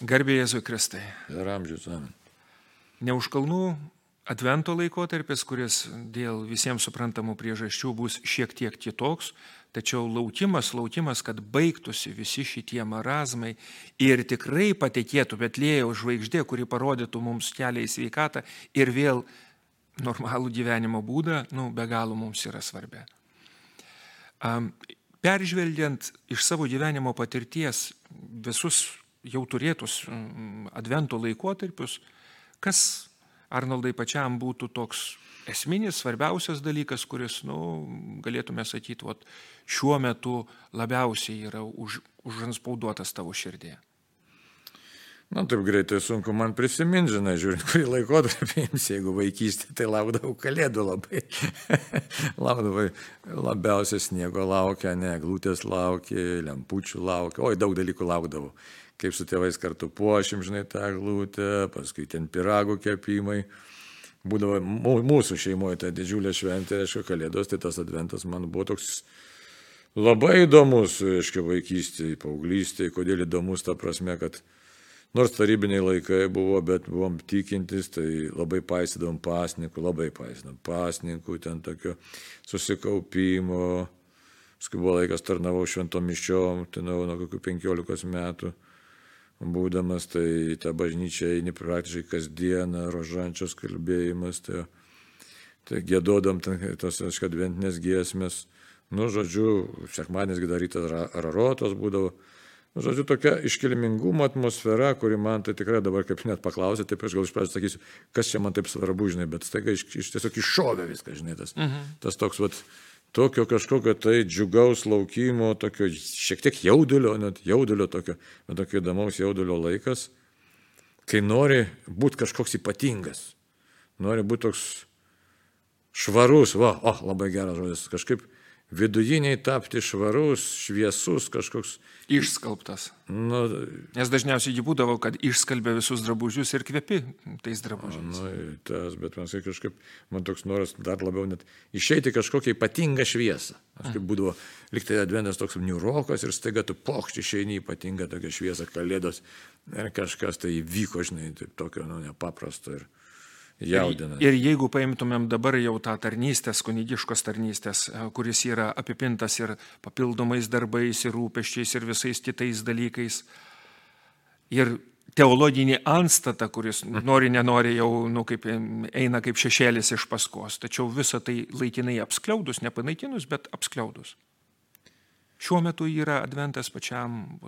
Garbė Jėzui Kristai. Ir amžius. Ne už kalnų advento laikotarpis, kuris dėl visiems suprantamų priežasčių bus šiek tiek kitoks, tačiau laukimas, laukimas, kad baigtųsi visi šitie marazmai ir tikrai patikėtų Betlėjaus žvaigždė, kuri parodytų mums kelią į sveikatą ir vėl normalų gyvenimo būdą, nu, be galo mums yra svarbi. Peržvelgiant iš savo gyvenimo patirties visus jau turėtus mm, advento laikotarpius, kas Arnoldai pačiam būtų toks esminis, svarbiausias dalykas, kuris, nu, galėtume sakyti, vat, šiuo metu labiausiai yra už, užanspauduotas tavo širdėje. Na, taip greitai sunku man prisiminti, žinai, žiūrint, kurį laikotarpį jums, jeigu vaikystė, tai laukdavau kalėdų labai. laukdavau labiausiai sniego laukia, ne, glūtės laukia, lempučių laukia, oi, daug dalykų laukdavau kaip su tėvais kartu puošim, žinai, tą glūtę, paskui ten piragų kepimai. Būdavo mūsų šeimoje ta didžiulė šventė, aišku, kalėdos, tai tas adventas man buvo toks labai įdomus, aišku, vaikystėje, paauglystėje, kodėl įdomus ta prasme, kad nors tarybiniai laikai buvo, bet buvom tikintis, tai labai paisydavom pasnikų, labai paisydom pasnikų, ten tokio susikaupimo, paskui buvo laikas tarnavau šventom mišiom, ten nuo kokių penkiolikos metų būdamas, tai tą bažnyčią eini praktiškai kasdieną, rožančios kalbėjimas, tai, tai gėdodam tos, aišku, adventinės giesmės. Nu, žodžiu, sekmanės darytas rarotos būdavo. Nu, žodžiu, tokia iškilmingumo atmosfera, kuri man tai tikrai dabar kaip net paklausė, taip aš gal iš pradžių sakysiu, kas čia man taip svarbu, žinai, bet staiga iš, iš tiesiog iššovė viską, žinai, tas, mhm. tas toks, vat, tokio kažkokio tai džiugaus laukimo, tokio šiek tiek jaudulio, net jaudulio tokio, bet tokio įdomaus jaudulio laikas, kai nori būti kažkoks ypatingas, nori būti toks švarus, va, o, oh, labai geras žodis, kažkaip vidujiniai tapti švarus, šviesus kažkoks. Išskalbtas. Nu, Nes dažniausiai jį būdavo, kad išskalbė visus drabužius ir kvepi tais drabužiais. Nu, tas, bet man kažkaip, man toks noras dar labiau net išeiti kažkokią ypatingą šviesą. Aš kaip būdavo, liktai adventas toks niurokas ir staiga tu pokšti išeini ypatingą tokią šviesą, kalėdos ir kažkas tai įvyko, žinai, taip tokio, nu, nepaprasto. Ir, jaudina. Ir, ir jeigu paimtumėm dabar jau tą tarnystės, kunigiškos tarnystės, e, kuris yra apipintas ir papildomais darbais, ir rūpeščiais, ir visais kitais dalykais, ir teologinį anstatą, kuris mhm. nori, nenori jau nu, kaip, eina kaip šešėlis iš paskos, tačiau visą tai laikinai apskliaudus, nepanaikinus, bet apskliaudus. Šiuo metu yra adventas pačiam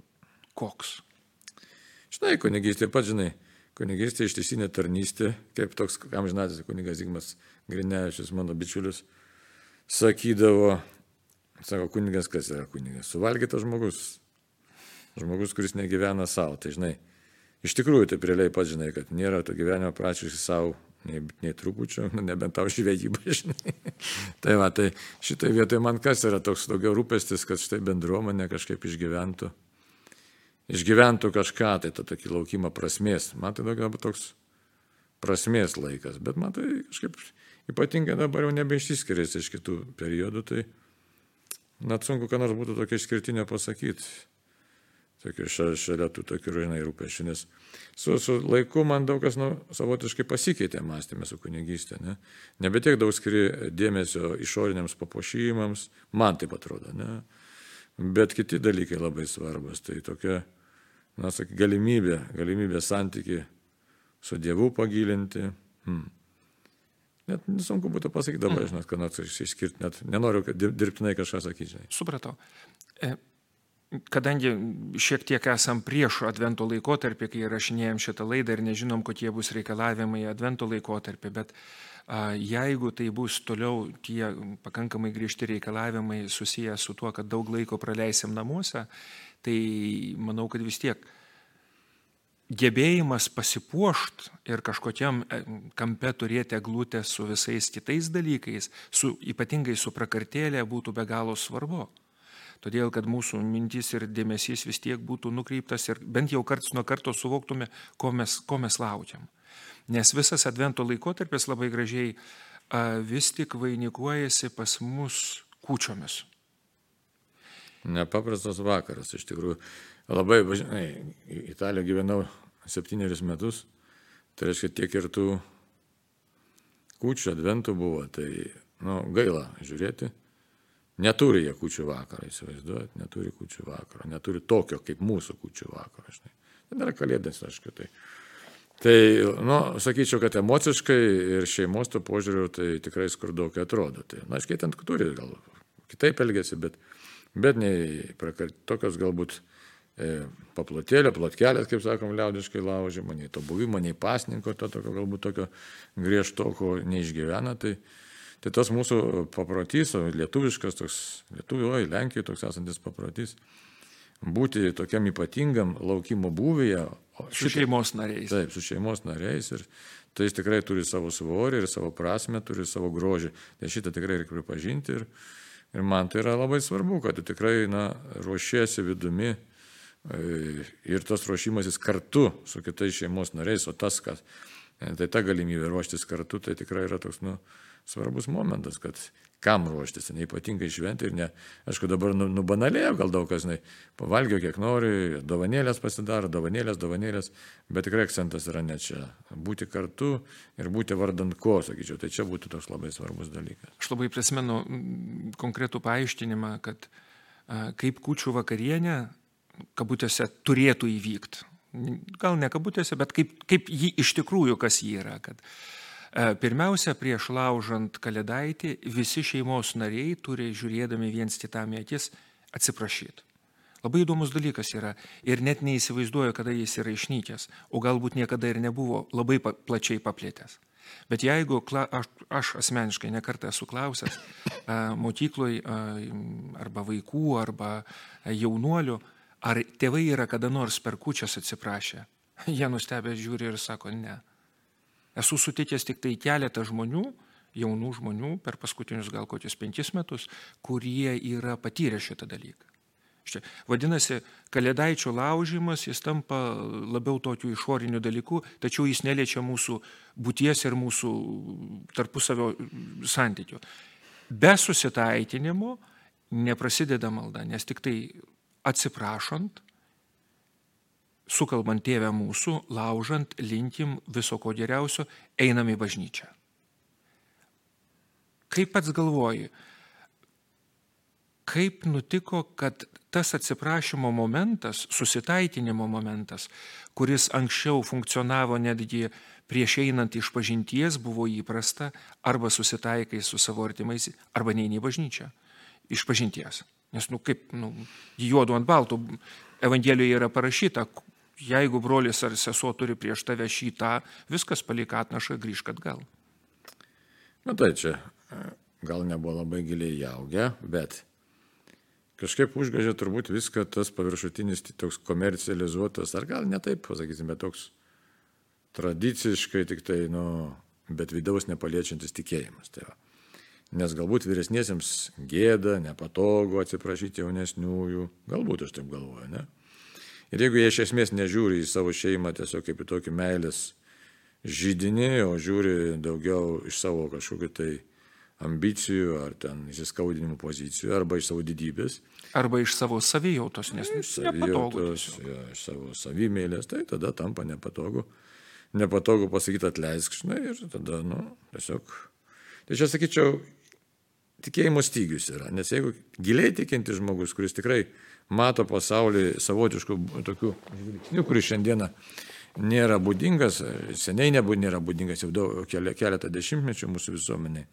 koks. Žinai, kunigystė, pat žinai, kunigystė ištisinė tarnystė, kaip toks amžinatis kunigas Zygmas Grinevičius, mano bičiulis, sakydavo, sako, kunigas kas yra kunigas? Suvalgytas žmogus. Žmogus, kuris negyvena savo. Tai žinai, iš tikrųjų tai realiai pats žinai, kad nėra to gyvenimo prašysi savo nei, nei trupučio, nu, nebent tau žvejyba, žinai. tai va, tai šitai vietoje man kas yra toks daugiau rūpestis, kad štai bendruomenė kažkaip išgyventų išgyventų kažką, tai tą tokį laukimą prasmės. Man tai daugiau toks prasmės laikas, bet man tai kažkaip ypatingai dabar jau nebeišsiskiria iš kitų periodų, tai net sunku, ką nors būtų tokia išskirtinė pasakyti. Tokia šalia tų tokių rainai rūpešių, nes su, su laiku man daug kas nu, savotiškai pasikeitė mąstymė su kunigystė. Ne? Nebe tiek daug skiri dėmesio išoriniams papuošimams, man taip atrodo, ne? bet kiti dalykai labai svarbus. Tai tokia na, sakai, galimybė, galimybė santyki su Dievu pagilinti. Hmm. Net nesunku būtų pasakyti dabar, mm. žinot, ką nors išskirti, net nenoriu dirbtinai kažką sakyti. Supratau. E, kadangi šiek tiek esam prieš advento laikotarpį, kai rašinėjom šitą laidą ir nežinom, kokie bus reikalavimai advento laikotarpį, bet a, jeigu tai bus toliau tie pakankamai griežti reikalavimai susiję su tuo, kad daug laiko praleisim namuose, tai manau, kad vis tiek gebėjimas pasipuošt ir kažkokiam e, kampe turėti eglutę su visais kitais dalykais, su, ypatingai su prakartėlė, būtų be galo svarbu. Todėl, kad mūsų mintis ir dėmesys vis tiek būtų nukreiptas ir bent jau karts nuo karto suvoktume, ko mes, ko mes laukiam. Nes visas advento laikotarpis labai gražiai a, vis tik vainikuojasi pas mus kūčiomis. Nepaprastas vakaras, iš tikrųjų. labai, žinai, Italijoje gyvenau septynerius metus, tai reiškia tiek ir tų kūčių adventų buvo, tai, nu, gaila žiūrėti. Neturi jie kūčių vakarą, įsivaizduojat, neturi kūčių vakaro, neturi tokio kaip mūsų kūčių vakaro, žinai. Tai nėra kalėdas, aišku, tai. Tai, nu, sakyčiau, kad emociškai ir šeimos to požiūriu tai tikrai skurdokai atrodo. Tai, na, aiškiai, ten turi gal kitaip elgesi, bet, bet nei tokios galbūt e, paplotėlė, plotkelės, kaip sakom, liaudiškai laužimo, nei to buvimo, nei pasninko, to tokio galbūt tokio griežtoko neišgyvena. Tai, tai tas mūsų paprotys, lietuviškas toks, lietuvijoje, Lenkijoje toks esantis paprotys, būti tokiam ypatingam laukimo būvyje. Su šeimos nariais. Taip, su šeimos nariais. Ir tai jis tikrai turi savo svorį ir savo prasme, turi savo grožį. Tai šitą tikrai reikia pripažinti. Ir, ir man tai yra labai svarbu, kad tu tikrai na, ruošiesi vidumi. E, ir tas ruošimasis kartu su kitais šeimos nariais, o tas, kad tai ta galimybė ruoštis kartu, tai tikrai yra toks, nu, svarbus momentas, kad kam ruoštis, neipatingai šventė ir ne, aišku, dabar nu, nubanalėjo gal daug kas, žinai, pavalgiau kiek nori, dovanėlės pasidaro, dovanėlės, dovanėlės, bet tikrai akcentas yra ne čia. Būti kartu ir būti vardant ko, sakyčiau, tai čia būtų toks labai svarbus dalykas. Aš labai prisimenu konkretų paaiškinimą, kad a, kaip kučių vakarienė, kabutėse, turėtų įvykti. Gal ne kabutėse, bet kaip, kaip jį iš tikrųjų, kas jį yra. Kad, E, pirmiausia, prieš laužant kalėdaitį visi šeimos nariai turi, žiūrėdami viens kitam į akis, atsiprašyti. Labai įdomus dalykas yra ir net neįsivaizduoju, kada jis yra išnykęs, o galbūt niekada ir nebuvo labai plačiai paplėtęs. Bet jeigu aš, aš asmeniškai nekartą esu klausęs e, mokykloje arba vaikų, arba jaunuolių, ar tėvai yra kada nors per kučias atsiprašę, jie nustebę žiūri ir sako ne. Esu sutikęs tik tai keletą žmonių, jaunų žmonių per paskutinius gal kokius penkis metus, kurie yra patyrę šitą dalyką. Šia, vadinasi, kalėdaičio laužimas, jis tampa labiau tokiu išoriniu dalyku, tačiau jis neliečia mūsų būties ir mūsų tarpusavio santykių. Be susitaikinimo neprasideda malda, nes tik tai atsiprašant, sukalbant tėvę mūsų, laužant, linkim viso ko geriausio, einam į bažnyčią. Kaip pats galvoji, kaip nutiko, kad tas atsiprašymo momentas, susitaikinimo momentas, kuris anksčiau funkcionavo netgi prieš einant iš pažinties, buvo įprasta arba susitaikai su savo artimais, arba neini į bažnyčią iš pažinties. Nes, nu, kaip, nu, juodu ant balto, Evangelijoje yra parašyta, jeigu brolis ar sesuo turi prieš tave šitą, viskas palik atnašą, grįžk atgal. Na tai čia e, gal nebuvo labai giliai jaugę, bet kažkaip užgažė turbūt viską tas paviršutinis, toks komercializuotas, ar gal ne taip, pasakysime, toks tradiciškai tik tai, nu, bet vidaus nepaliečiantis tikėjimas. Tai va. Nes galbūt vyresniesiems gėda, nepatogu atsiprašyti jaunesniųjų, galbūt aš taip galvoju, ne? Ir jeigu jie iš esmės nežiūri į savo šeimą tiesiog kaip į tokį meilės žydinį, o žiūri daugiau iš savo kažkokių tai ambicijų ar ten įsiskaudinimų pozicijų, arba iš savo didybės. Arba iš savo savijautos, nes savijautos, ja, iš savo savimėlės, tai tada tampa nepatogu. Nepatogu pasakyti atleisk, žinai, ir tada, nu, tiesiog. Tai čia sakyčiau, tikėjimo stygius yra, nes jeigu giliai tikinti žmogus, kuris tikrai mato pasaulį savotiškų tokių žvilgsnių, kuris šiandieną nėra būdingas, seniai nebū, nėra būdingas jau daug, keletą dešimtmečių mūsų visuomeniai,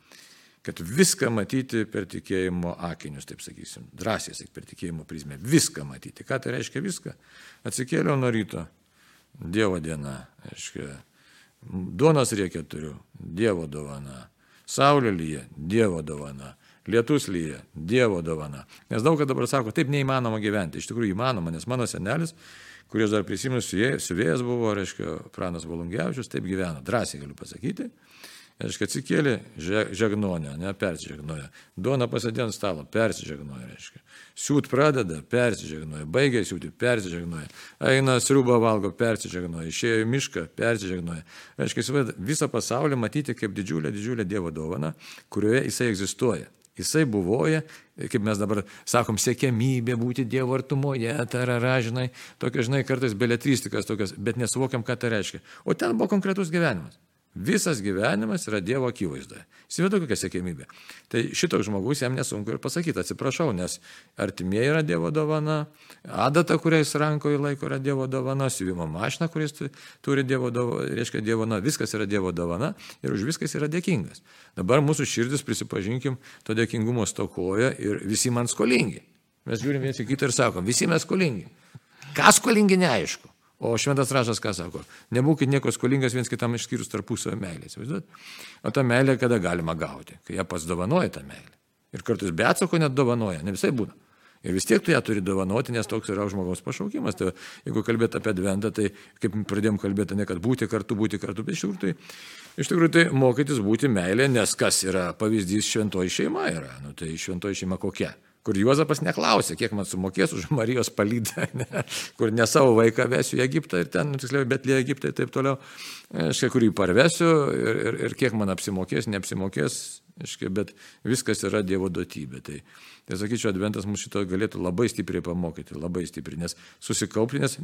kad viską matyti per tikėjimo akinius, taip sakysim, drąsiai sakyt, per tikėjimo prizmę, viską matyti. Ką tai reiškia viską? Atsikėliau nuo ryto, Dievo diena, reiškia, duonos reikia turiu, Dievo dovana, saulė lyja, Dievo dovana, lietus lyja, Dievo dovana. Nes daug kas dabar sako, taip neįmanoma gyventi. Iš tikrųjų įmanoma, nes mano senelis, kuris dar prisimenu, siuvėjas buvo, reiškia, Pranas Volungiavičius, taip gyveno, drąsiai galiu pasakyti. Reiškia, atsikėlė žegnonę, ne, persižegnoja. Duona pasidė ant stalo, persižegnoja, reiškia. Siūt pradeda, persižegnoja. Baigia siūti, persižegnoja. Eina sriubą valgo, persižegnoja. Išėjo į mišką, persižegnoja. Reiškia, visą pasaulį matyti kaip didžiulę, didžiulę Dievo dovaną, kurioje jisai egzistuoja. Jisai buvoja, kaip mes dabar sakom, siekiamybė būti Dievo artumoje, tarara, žinai, tokia, žinai, kartais beletristikas tokias, bet nesuvokiam, ką tai reiškia. O ten buvo konkretus gyvenimas. Visas gyvenimas yra Dievo akivaizdoje. Įsivaizduoju, kokia sėkmybė. Tai šitoks žmogus jam nesunku ir pasakyti, atsiprašau, nes artimieji yra Dievo dovana, adata, kurią jis rankoje laiko, yra Dievo dovana, siuvimo mašina, kuris turi Dievo dovana, reiškia Dievo dovana, viskas yra Dievo dovana ir už viskas yra dėkingas. Dabar mūsų širdis, prisipažinkim, to dėkingumo stokoja ir visi man skolingi. Mes žiūrim viens į kitą ir sakom, visi mes skolingi. Kas skolingi neaišku. O šventas rašas ką sako? Nebūkit nieko skolingas viens kitam išskyrus tarpusavio meilės. O ta meilė kada galima gauti? Kai ją pats dovanoja tą meilę. Ir kartais be atsako net dovanoja, ne visai būna. Ir vis tiek tu ją turi dovanoti, nes toks yra žmogaus pašaukimas. Tai jeigu kalbėt apie adventą, tai kaip pradėjom kalbėti, ne kad būti kartu, būti kartu, bet iš tikrųjų tai, iš tikrųjų tai mokytis būti meilė, nes kas yra pavyzdys šventoji šeima yra. Nu, tai šventoji šeima kokia? Kur Juozapas neklausė, kiek man sumokės už Marijos palydą, ne, kur ne savo vaiką vesiu į Egiptą ir ten, nu, tiksliau, Betlė Egiptą ir taip toliau, aiškiai, kur jį parvesiu ir, ir, ir kiek man apsimokės, neapsimokės, aiškiai, bet viskas yra Dievo duotybė. Tai, tai sakyčiau, Adventas mūsų šito galėtų labai stipriai pamokyti, labai stipriai, nes susikaupti, nes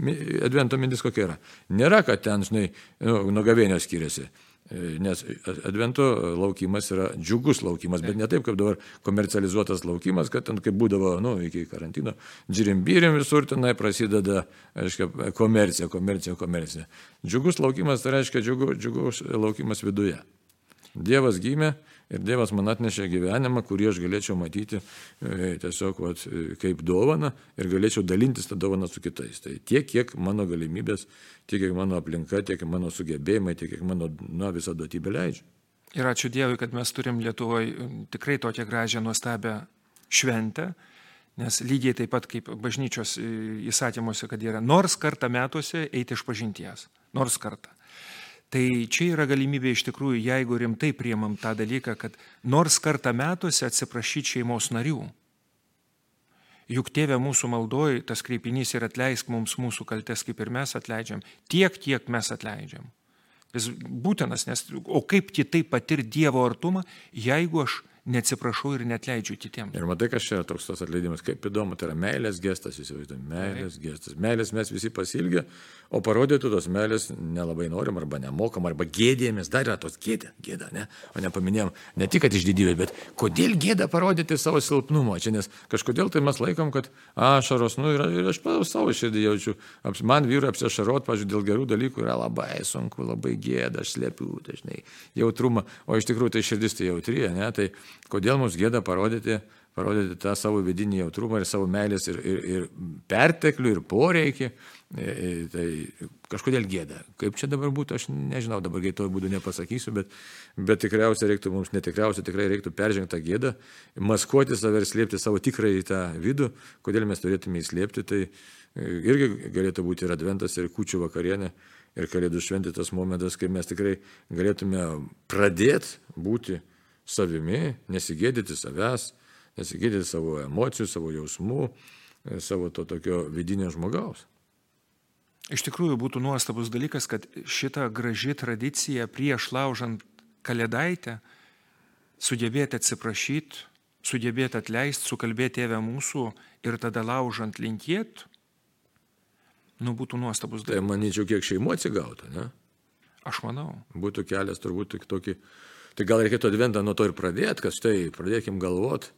Advento mintis kokia yra. Nėra, kad ten, žinai, nu, nuo gavėnio skiriasi. E, nes advento laukimas yra džiugus laukimas, bet ne taip, kaip dabar komercializuotas laukimas, kad ten kaip būdavo, nu, iki karantino, džirimbyrim visur tenai prasideda, aiškiai, komercija, komercija, komercija. Džiugus laukimas tai reiškia džiugu, džiugus laukimas viduje. Dievas gimė, Ir Dievas man atnešė gyvenimą, kurį aš galėčiau matyti e, tiesiog vat, e, kaip dovana ir galėčiau dalintis tą dovaną su kitais. Tai tiek, kiek mano galimybės, tiek, kiek mano aplinka, tiek, mano sugebėjimai, tiek, kiek mano na, visa duotybė leidžia. Ir ačiū Dievui, kad mes turim Lietuvoje tikrai tokią gražią, nuostabią šventę, nes lygiai taip pat kaip bažnyčios e, įsatymuose, kad yra nors kartą metuose eiti iš pažinties. Nors kartą. Tai čia yra galimybė iš tikrųjų, jeigu rimtai priemam tą dalyką, kad nors kartą metuose atsiprašyti šeimos narių. Juk tėvė mūsų maldoj, tas kreipinys ir atleisk mums mūsų kaltes, kaip ir mes atleidžiam, tiek, kiek mes atleidžiam. Jis būtinas, nes o kaip kitaip patirti Dievo artumą, jeigu aš neatsiprašau ir netleidžiu kitiems. Ir matai, kas čia toks tas atleidimas, kaip įdomu, tai yra meilės gestas, įsivaizduoju, meilės Taip. gestas. Meilės mes visi pasilgę, o parodyti tos meilės nelabai norim arba nemokam, arba gėdėjomės, dar yra tos gėda, gėda, ne? O nepaminėjom, ne tik, kad išdidybė, bet kodėl gėda parodyti savo silpnumą čia, nes kažkodėl tai mes laikom, kad ašaros, nu ir, ir aš pats savo širdį jaučiu, man vyru apsiašarot, pažiūrėjau, dėl gerų dalykų yra labai sunku, labai gėda, aš slėpiu dažnai jautrumą, o iš tikrųjų tai širdis tai jautri, ne? Tai Kodėl mums gėda parodyti, parodyti tą savo vidinį jautrumą ir savo meilės ir, ir, ir perteklių ir poreikį. E, e, tai kažkodėl gėda. Kaip čia dabar būtų, aš nežinau, dabar greitojų būdų nepasakysiu, bet, bet tikriausiai reiktų mums, netikriausiai tikrai reiktų peržengti tą gėdą, maskuoti save ir slėpti savo tikrąjį tą vidų, kodėl mes turėtume įslėpti. Tai irgi galėtų būti ir adventas, ir kučių vakarienė, ir kalėdų šventė tas momentas, kai mes tikrai galėtume pradėti būti savimi, nesigėdyti savęs, nesigėdyti savo emocijų, savo jausmų, e, savo to tokio vidinio žmogaus. Iš tikrųjų būtų nuostabus dalykas, kad šita graži tradicija prieš laužant kalėdaitę sugebėti atsiprašyti, sugebėti atleisti, sukalbėti tėvę mūsų ir tada laužant linkėt, nu būtų nuostabus tai dalykas. Tai manyčiau, kiek šeimų atsigautų, ne? Aš manau. Būtų kelias turbūt tik tokį Tai gal reikėtų adventą nuo to ir pradėti, kad štai pradėkim galvoti,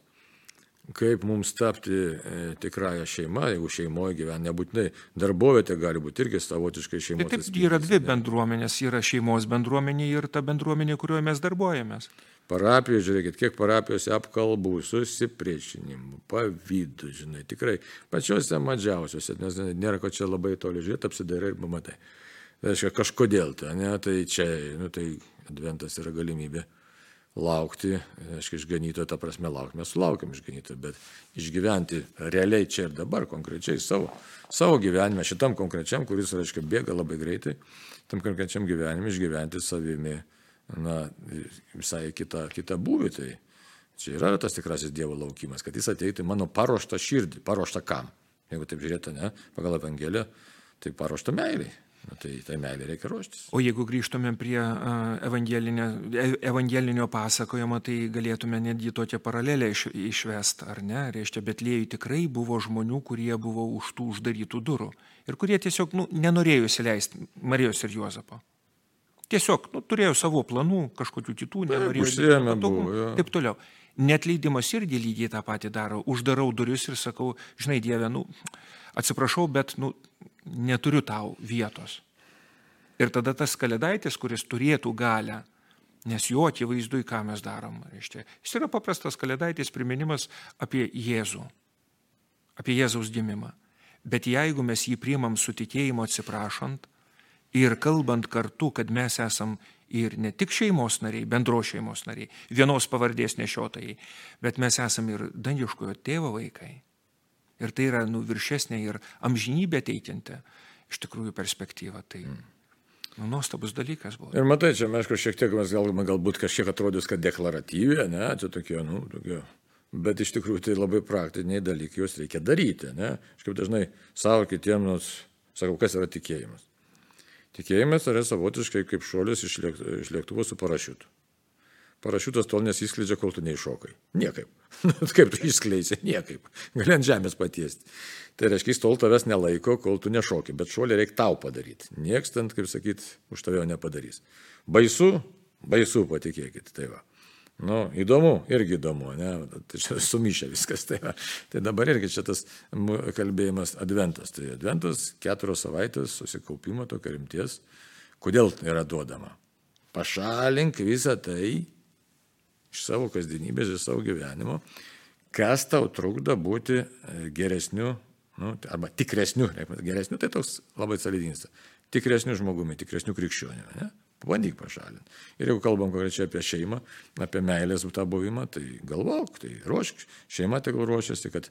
kaip mums tapti e, tikrąją šeimą, jeigu šeimoje gyvena, nebūtinai darbovietė gali būti irgi savotiškai šeimos. Tai taip, yra dvi bendruomenės, yra šeimos bendruomenė ir ta bendruomenė, kurioje mes darbuojamės. Parapijos, žiūrėkit, kiek parapijose apkalbų, susipriešinimų, pavydų, žinai, tikrai pačiose mažiausiose, nes nėra ko čia labai toli žiūrėti, apsidairai ir pamatai. Tai reiškia, kažkodėl tai, ne, tai čia, nu, tai Adventas yra galimybė laukti, aiškiai, išganyto, ta prasme, laukti, mes sulaukiam išganyto, bet išgyventi realiai čia ir dabar, konkrečiai savo, savo gyvenime, šitam konkrečiam, kuris, aiškiai, bėga labai greitai, tam konkrečiam gyvenime išgyventi savimi, na, visai kitą, kitą būvį. Tai čia yra tas tikrasis Dievo laukimas, kad jis ateitų į mano paruoštą širdį, paruoštą kam. Jeigu taip žiūrėtų, ne, pagal Evangeliją, tai paruoštą meiliai. Na, tai tai meilė reikia ruoštis. O jeigu grįžtumėm prie e- evangelinio pasakojimo, tai galėtume netgi tokią paralelę iš, išvest, ar ne? Reiškia, Betlėjui tikrai buvo žmonių, kurie buvo už tų uždarytų durų ir kurie tiesiog nu, nenorėjo įsileisti Marijos ir Juozapo. Tiesiog nu, turėjo savo planų, kažkokių kitų, nenorėjo patogumų, buvo, jo. Taip toliau. Netleidimas irgi lygiai tą patį daro. Uždarau duris ir sakau, žinai, Dieve, nu, atsiprašau, bet nu, neturiu tau vietos. Ir tada tas kalėdaitis, kuris turėtų galę, nes jo akivaizdui, ką mes darom, reiškia, jis yra paprastas kalėdaitis priminimas apie Jėzų, apie Jėzaus gimimą. Bet jeigu mes jį priimam su tikėjimu atsiprašant ir kalbant kartu, kad mes esam ir ne tik šeimos nariai, bendro šeimos nariai, vienos pavardės nešiotojai, bet mes esam ir dangiškojo tėvo vaikai. Ir tai yra nu, viršesnė ir amžinybė teikianti iš tikrųjų perspektyva. Tai nu, nuostabus dalykas buvo. Ir matai, čia, aišku, šiek tiek mes galime galbūt kažkiek atrodys, kad deklaratyvė, ne, čia tokie, nu, tokie. Bet iš tikrųjų tai labai praktiniai dalykai, juos reikia daryti, ne. Aš kaip dažnai savo kitiems, sakau, kas yra tikėjimas. Tikėjimas yra savotiškai kaip šuolis iš lėk- iš lėktuvo su parašiutu. Parašiutas tol nesiskleidžia, kol tu neiššokai. Niekaip. kaip tu išskleisi? Niekaip. Gali ant žemės patiesti. Tai reiškia, jis tol tavęs nelaiko, kol tu nešoki. Bet šuolį reikia tau padaryti. Niekas ten, kaip sakyt, už tave jo nepadarys. Baisu, baisu, patikėkit. Tai va. Nu, įdomu, irgi įdomu, ne? Tai čia sumišė viskas. Tai, va. tai dabar irgi čia tas kalbėjimas adventas. Tai adventas keturios savaitės susikaupimo tokio rimties. Kodėl yra duodama? Pašalink visą tai iš savo kasdienybės, iš savo gyvenimo, kas tau trukdo būti e, geresniu, nu, arba tikresniu, geresniu, tai toks labai salidinys, tikresniu žmogumi, tikresniu krikščioniu. Ne? Pabandyk pašalinti. Ir jeigu kalbam konkrečiai apie šeimą, apie meilės tą buvimą, tai galvok, tai ruošk, šeima tegul ruošiasi, kad,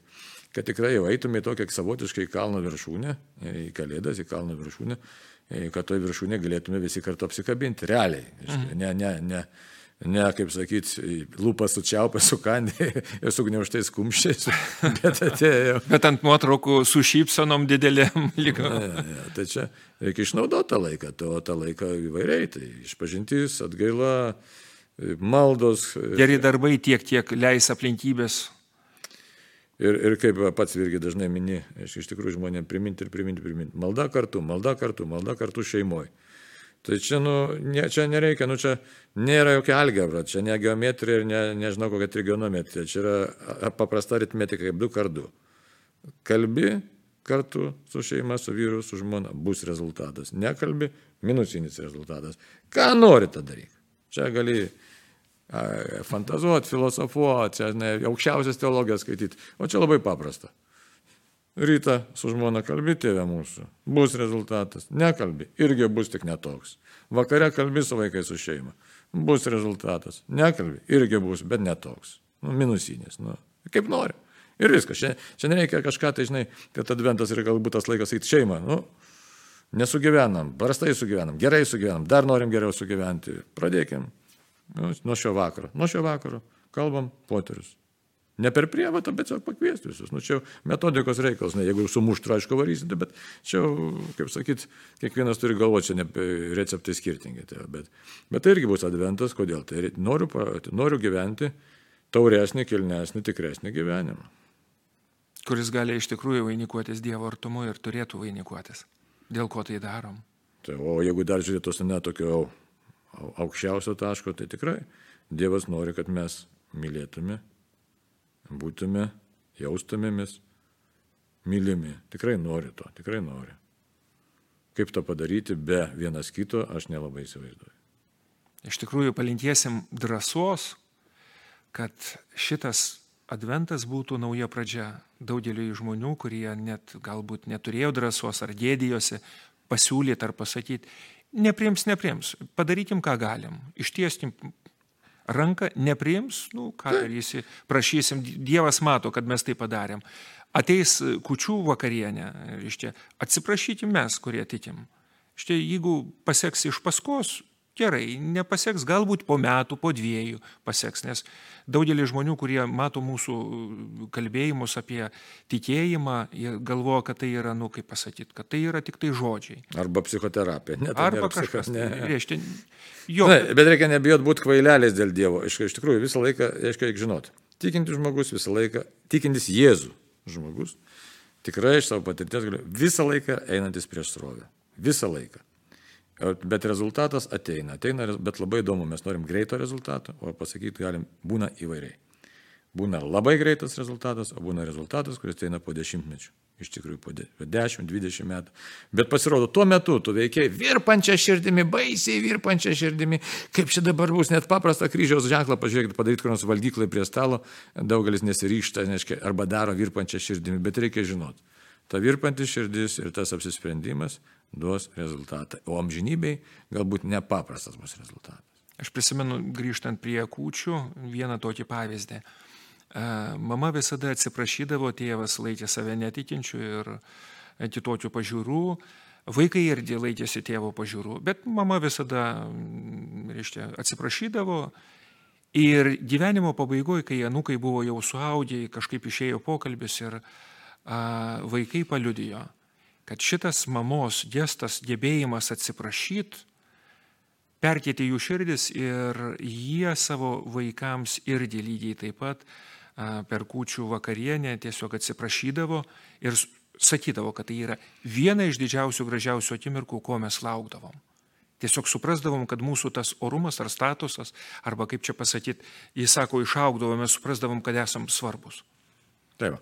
kad tikrai jau eitume į tokią savotiškai į kalno viršūnę, į kalėdas, į kalno viršūnę, e, kad toje viršūnė galėtume visi kartu apsikabinti, realiai. Mhm. Ne, ne, ne, ne, kaip sakyt, lūpas sučiaupę, sukandė ir su gniauštais kumščiais, bet atėjo. Bet ant nuotraukų su šypsenom didelėm lygo. Ne, ne, tai čia reikia išnaudoti tą laiką, to tą laiką įvairiai, tai išpažintis, atgaila, maldos. Geri darbai tiek, kiek leis aplinkybės. Ir, ir kaip pats irgi dažnai mini, iš tikrųjų žmonėms priminti ir priminti, priminti. Malda kartu, malda kartu, malda kartu šeimoje. Tai čia, nu, ne, čia nereikia, nu, čia nėra jokia algebra, čia ne geometrija ir ne, nežinau kokia trigonometrija, čia yra paprasta aritmetika kaip 2 kart 2. Kalbi kartu su šeima, su vyru, su žmona, bus rezultatas. Nekalbi, minusinis rezultatas. Ką nori tą daryti? Čia gali fantazuoti, filosofuoti, aukščiausias teologijas skaityti. O čia labai paprasta. Rytą su žmona kalbi tėvė mūsų, bus rezultatas. Nekalbi, irgi bus tik netoks. Vakare kalbi su vaikais su šeima, bus rezultatas. Nekalbi, irgi bus, bet netoks. Nu, minusinis, nu, kaip nori. Ir viskas. Čia, čia nereikia kažką, tai žinai, kad adventas yra galbūt tas laikas eiti šeimą. Nu, nesugyvenam, prastai sugyvenam, gerai sugyvenam, dar norim geriau sugyventi. Pradėkim nu, nuo šio vakaro. Nuo šio vakaro kalbam poterius. Ne per prievatą, bet tiesiog pakviesti visus. Nu, čia metodikos reikalas, ne, jeigu sumuštų, aišku, varysite, bet čia, kaip sakyt, kiekvienas turi galvoti, čia ne receptai skirtingi. Tai, bet, bet tai irgi bus adventas, kodėl? Tai noriu, noriu gyventi tauresnį, kilnesnį, tikresnį gyvenimą. kuris gali iš tikrųjų vainikuotis Dievo artumu ir turėtų vainikuotis. Dėl ko tai darom? Tai, o jeigu dar žiūrėtos ne tokio au- au- aukščiausio taško, tai tikrai Dievas nori, kad mes mylėtume, būtume, jaustumėmės mylimi. Tikrai nori to, tikrai nori. Kaip tą padaryti be vienas kito, aš nelabai įsivaizduoju. Iš tikrųjų palinkėsim drąsos, kad šitas adventas būtų nauja pradžia daugeliu žmonių, kurie net galbūt neturėjo drąsos ar gėdijosi pasiūlyti ar pasakyti, nepriims, nepriims, padarykim, ką galim, ištieskim ranką, nepriims, nu, ką darysi, prašysim, Dievas mato, kad mes tai padarėm. Ateis kučių vakarienė, reiškia, atsiprašykim mes, kurie tikim. Štai jeigu paseks iš paskos, gerai, nepaseks, galbūt po metų, po dviejų paseks, nes daugelis žmonių, kurie mato mūsų kalbėjimus apie tikėjimą, jie galvoja, kad tai yra, nu, kaip pasakyti, kad tai yra tik tai žodžiai. Arba psichoterapija. Ne, tai Arba kažkas. ne. Tai, reiškia, jo, Na, bet reikia nebijot būti kvaileliais dėl Dievo. Iš, iš tikrųjų, visą laiką, reiškia, reikia žinoti. Tikintis žmogus visą laiką, tikintis Jėzų žmogus, tikrai iš savo patirties galiu, visą laiką einantis prieš srovę. Visą laiką. Bet rezultatas ateina, ateina, bet labai įdomu, mes norim greito rezultato, o pasakyti galim, būna įvairiai. Būna labai greitas rezultatas, o būna rezultatas, kuris eina po dešimtmečių. Iš tikrųjų, po de- po 10-20 metų. Bet pasirodo, tuo metu tu veikiai virpančią širdimi, baisiai virpančią širdimi. Kaip čia dabar bus net paprastą kryžiaus ženklą, pažiūrėkit, padaryti kur nors valgyklai prie stalo, daugelis nesiryšta, neaiškia, arba daro virpančią širdimi, bet reikia žinoti. Ta virpanti širdis ir tas apsisprendimas duos rezultatą. O amžinybei galbūt nepaprastas bus rezultatas. Aš prisimenu, grįžtant prie kūčių, vieną tokį pavyzdį. E, Mama visada atsiprašydavo, tėvas laikė save netikinčių ir kitokių pažiūrų. Vaikai irgi laikėsi tėvo pažiūrų, bet mama visada, mm, reiškia, atsiprašydavo. Ir gyvenimo pabaigoje, kai anukai buvo jau suaugę, kažkaip išėjo pokalbis ir a, vaikai paliudijo, kad šitas mamos gestas, gebėjimas atsiprašyti, perkėti jų širdis ir jie savo vaikams irgi lygiai taip pat per kūčių vakarienę tiesiog atsiprašydavo ir sakydavo, kad tai yra viena iš didžiausių, gražiausių akimirkų, ko mes laukdavom. Tiesiog suprasdavom, kad mūsų tas orumas ar statusas, arba kaip čia pasakyti, jis sako, išaugdavom, mes suprasdavom, kad esam svarbus. Tai, va.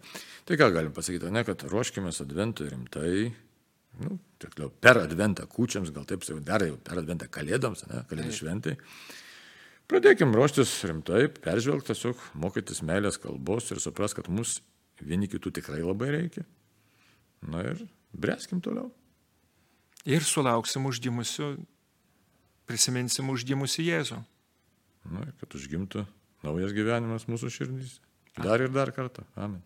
tai ką galim pasakyti, ne, kad ruoškime adventui rimtai, nu, tikliau, per adventą kūčiams, gal taip jau dar jau per adventą kalėdoms, ne, kalėdų šventai. Pradėkim ruoštis rimtai, peržvelgti tiesiog, mokytis meilės kalbos ir supras, kad mus vieni kitų tikrai labai reikia. Na ir breskim toliau. Ir sulauksim užgimusių, prisiminsim užgimusi Jėzų. Na, kad užgimtų naujas gyvenimas mūsų širdys. Dar ir dar kartą. Amen.